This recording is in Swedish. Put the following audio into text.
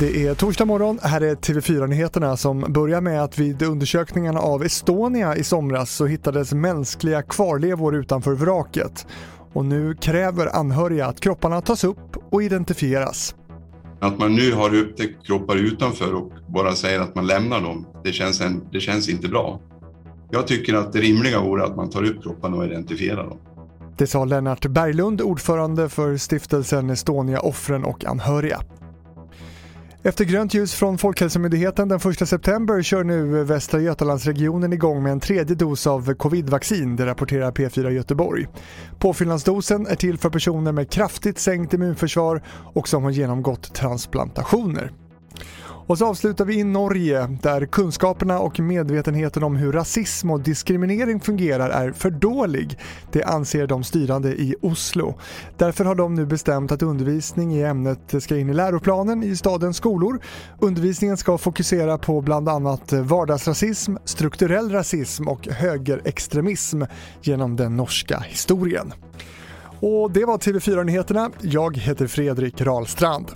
Det är torsdag morgon, här är TV4-nyheterna som börjar med att vid undersökningarna av Estonia i somras så hittades mänskliga kvarlevor utanför vraket. Och nu kräver anhöriga att kropparna tas upp och identifieras. Att man nu har upptäckt kroppar utanför och bara säger att man lämnar dem, det känns, en, det känns inte bra. Jag tycker att det rimliga vore att man tar upp kropparna och identifierar dem. Det sa Lennart Berglund, ordförande för stiftelsen Estonia Offren och anhöriga. Efter grönt ljus från Folkhälsomyndigheten den 1 september kör nu Västra Götalandsregionen igång med en tredje dos av covidvaccin, det rapporterar P4 Göteborg. Påfyllnadsdosen är till för personer med kraftigt sänkt immunförsvar och som har genomgått transplantationer. Och så avslutar vi i Norge där kunskaperna och medvetenheten om hur rasism och diskriminering fungerar är för dålig. Det anser de styrande i Oslo. Därför har de nu bestämt att undervisning i ämnet ska in i läroplanen i stadens skolor. Undervisningen ska fokusera på bland annat vardagsrasism, strukturell rasism och högerextremism genom den norska historien. Och det var TV4-nyheterna. Jag heter Fredrik Rahlstrand.